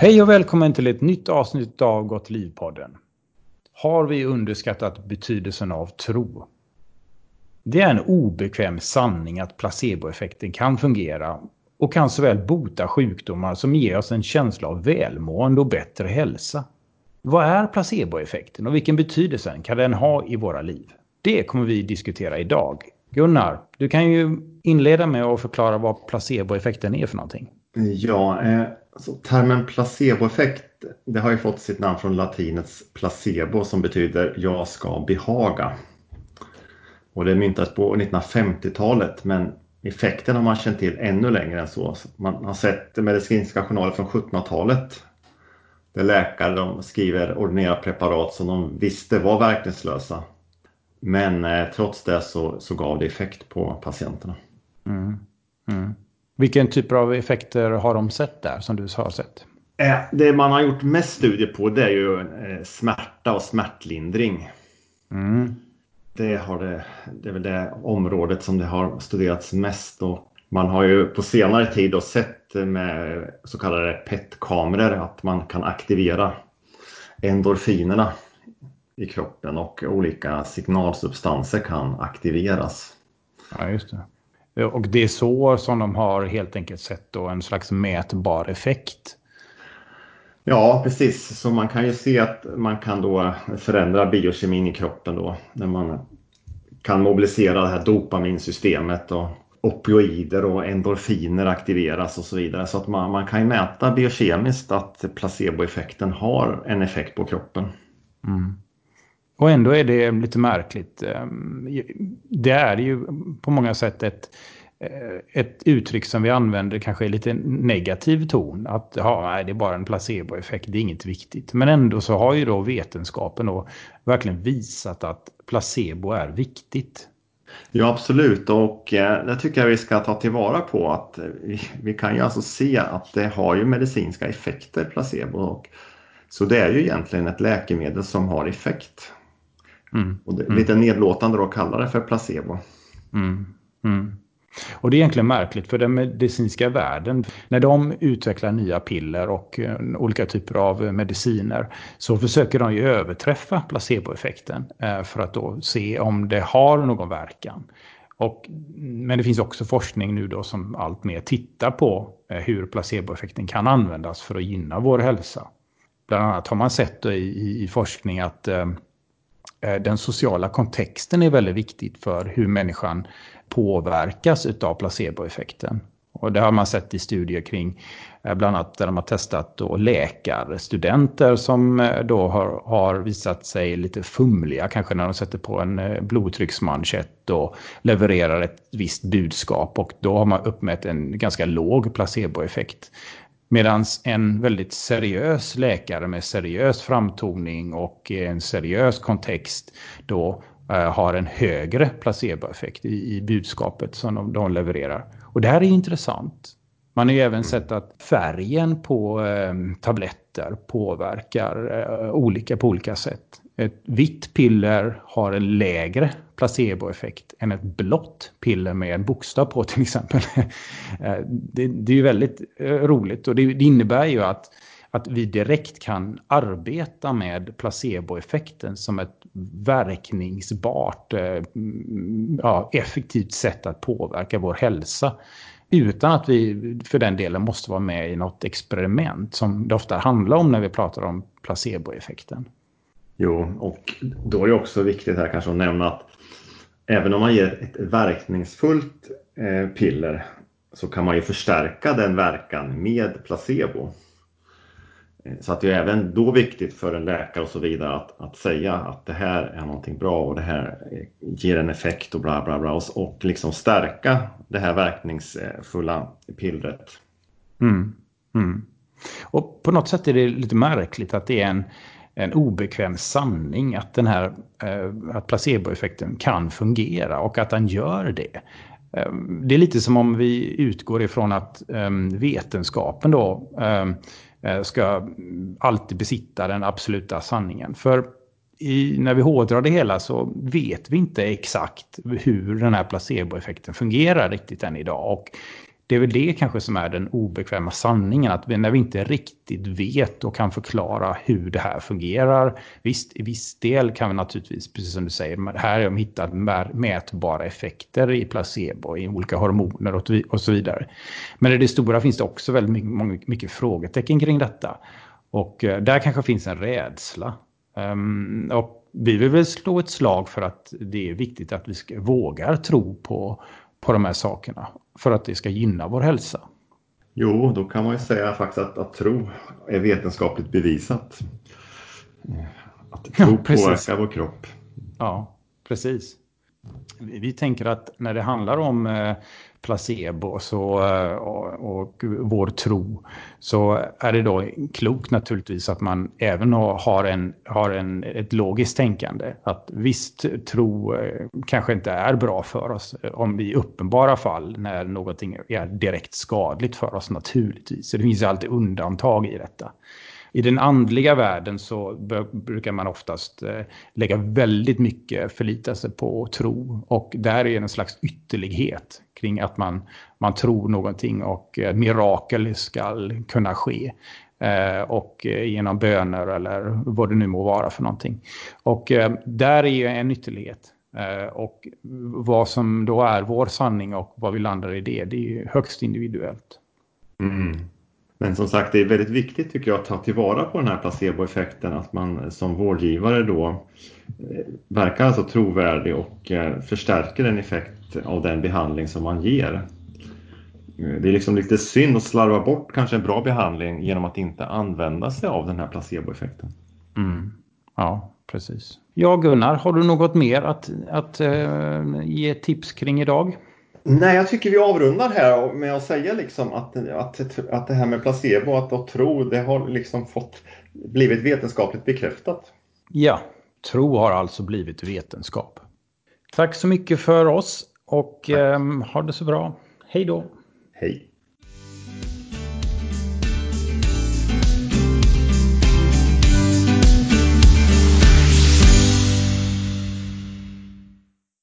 Hej och välkommen till ett nytt avsnitt av Gott liv-podden. Har vi underskattat betydelsen av tro? Det är en obekväm sanning att placeboeffekten kan fungera och kan såväl bota sjukdomar som ge oss en känsla av välmående och bättre hälsa. Vad är placeboeffekten och vilken betydelse kan den ha i våra liv? Det kommer vi diskutera idag. Gunnar, du kan ju inleda med att förklara vad placeboeffekten är för någonting. Ja, eh, så termen placeboeffekt det har ju fått sitt namn från latinets placebo som betyder jag ska behaga. Och det myntades på 1950-talet men effekten har man känt till ännu längre än så. Man har sett medicinska journaler från 1700-talet där läkare de skriver ordinerade preparat som de visste var verkningslösa. Men eh, trots det så, så gav det effekt på patienterna. Mm. Mm. Vilken typ av effekter har de sett där som du har sett? Eh, det man har gjort mest studier på det är ju eh, smärta och smärtlindring. Mm. Det, har det, det är väl det området som det har studerats mest. Och man har ju på senare tid då sett med så kallade PET-kameror att man kan aktivera endorfinerna i kroppen och olika signalsubstanser kan aktiveras. Ja, just det. Och det är så som de har helt enkelt sett en slags mätbar effekt. Ja, precis. Så man kan ju se att man kan då förändra biokemin i kroppen då när man kan mobilisera det här dopaminsystemet och opioider och endorfiner aktiveras och så vidare. Så att man, man kan ju mäta biokemiskt att placeboeffekten har en effekt på kroppen. Mm. Och ändå är det lite märkligt. Ehm, det är ju på många sätt ett, eh, ett uttryck som vi använder kanske i lite negativ ton. Att ja, det är bara en placeboeffekt, det är inget viktigt. Men ändå så har ju då vetenskapen då verkligen visat att placebo är viktigt. Ja absolut och eh, det tycker jag vi ska ta tillvara på att eh, vi, vi, kan ju alltså se att det har ju medicinska effekter placebo. Och, så det är ju egentligen ett läkemedel som har effekt. Mm. Och det är lite mm. nedlåtande då att kalla det för placebo. Mm. Mm. Och det är egentligen märkligt för den medicinska världen, när de utvecklar nya piller och uh, olika typer av mediciner så försöker de ju överträffa placeboeffekten uh, för att då se om det har någon verkan. Och, men det finns också forskning nu då som allt mer tittar på uh, hur placeboeffekten kan användas för att gynna vår hälsa. Bland annat har man sett i, i, i forskning att Eh, Eh, den sociala kontexten är väldigt viktigt för hur människan påverkas av placeboeffekten. Och det har man sett i studier kring eh, bland annat där de har testat då läkarstudenter som eh, då har, har visat sig lite fumliga kanske när de sätter på en blodtrycksmanschett och levererar ett visst budskap och då har man uppmätt en ganska låg placeboeffekt. Medan en väldigt seriös läkare med seriös framtoning och en seriös kontext då eh, har en högre placeboeffekt i, i budskapet som de, de, levererar. Och det här är intressant. Man har ju även sett att färgen på eh, tabletter påverkar eh, olika på olika sätt. Ett vitt piller har en lägre placeboeffekt än ett blått piller med en bokstav på till exempel. Eh, det, det, är ju väldigt eh, roligt och det, det, innebär ju att, att vi direkt kan arbeta med placeboeffekten som ett verkningsbart, eh, mm, ja, effektivt sätt att påverka vår hälsa. Utan att vi för den delen måste vara med i något experiment som det ofta handlar om när vi pratar om placeboeffekten. Jo, och då är det också viktigt här kanske att nämna att även om man ger ett verkningsfullt eh, piller så kan man ju förstärka den verkan med placebo. Eh, så att det är även då viktigt för en läkare och så vidare att, att säga att det här är någonting bra och det här eh, ger en effekt och bla bla bla och, och liksom stärka det här verkningsfulla pillret. Mm, mm. Och på något sätt är det lite märkligt att det är en en obekväm sanning att, den här, eh, att placeboeffekten kan fungera och att den gör det. Eh, det är lite som om vi utgår ifrån att eh, vetenskapen då ska alltid besitta den absoluta sanningen. För i, när vi hårdrar det hela så vet vi inte exakt hur den här placeboeffekten fungerar riktigt än idag. Och det är väl det kanske som är den obekväma sanningen, att när vi inte riktigt vet och kan förklara hur det här fungerar. Visst, i viss del kan vi naturligtvis, precis som du säger, här har de hittat mätbara effekter i placebo, i olika hormoner och, så vidare. Men i det stora finns det också väldigt mycket, mycket frågetecken kring detta. Och eh, där kanske finns en rädsla. Um, och vi vill väl slå ett slag för att det är viktigt att vi ska, vågar tro på, på de här sakerna för att det ska gynna vår hälsa. Jo, då kan man ju säga faktiskt att, att tro är vetenskapligt bevisat. Att tro ja, påverkar vår kropp. Ja, precis. Vi, tänker att när det handlar om eh, placebo så, eh, och, och vår tro så är det då klokt naturligtvis att man även har, en, har en, ett logiskt tänkande. Att visst, tro eh, kanske inte är bra för oss eh, om vi i uppenbara fall när någonting är direkt skadligt för oss naturligtvis. Så det finns alltid undantag i detta. I den andliga världen så brukar man oftast eh, lägga väldigt mycket förlita sig på tro. Och där är en slags ytterlighet kring att man, man tror någonting och eh, mirakel ska kunna ske. Eh, och genom böner eller vad det nu må vara för någonting. Och där är ju en ytterlighet. Och vad som då är vår sanning och vad vi landar i det, det är ju högst individuellt. Mm. Men som sagt, det är väldigt viktigt tycker jag att ta tillvara på den här placeboeffekten, att man som vårdgivare då eh, verkar alltså trovärdig och eh, förstärker en effekt av den behandling som man ger. Eh, det är liksom lite synd att slarva bort kanske en bra behandling genom att inte använda sig av den här placeboeffekten. Mm. Ja, precis. Ja, Gunnar, har du något mer att, att uh, ge tips kring idag? Nej, jag tycker vi avrundar här med att säga liksom att, att, att det här med placebo, att, att tro, det har liksom fått blivit vetenskapligt bekräftat. Ja, tro har alltså blivit vetenskap. Tack så mycket för oss och eh, ha det så bra. Hej då! Hej!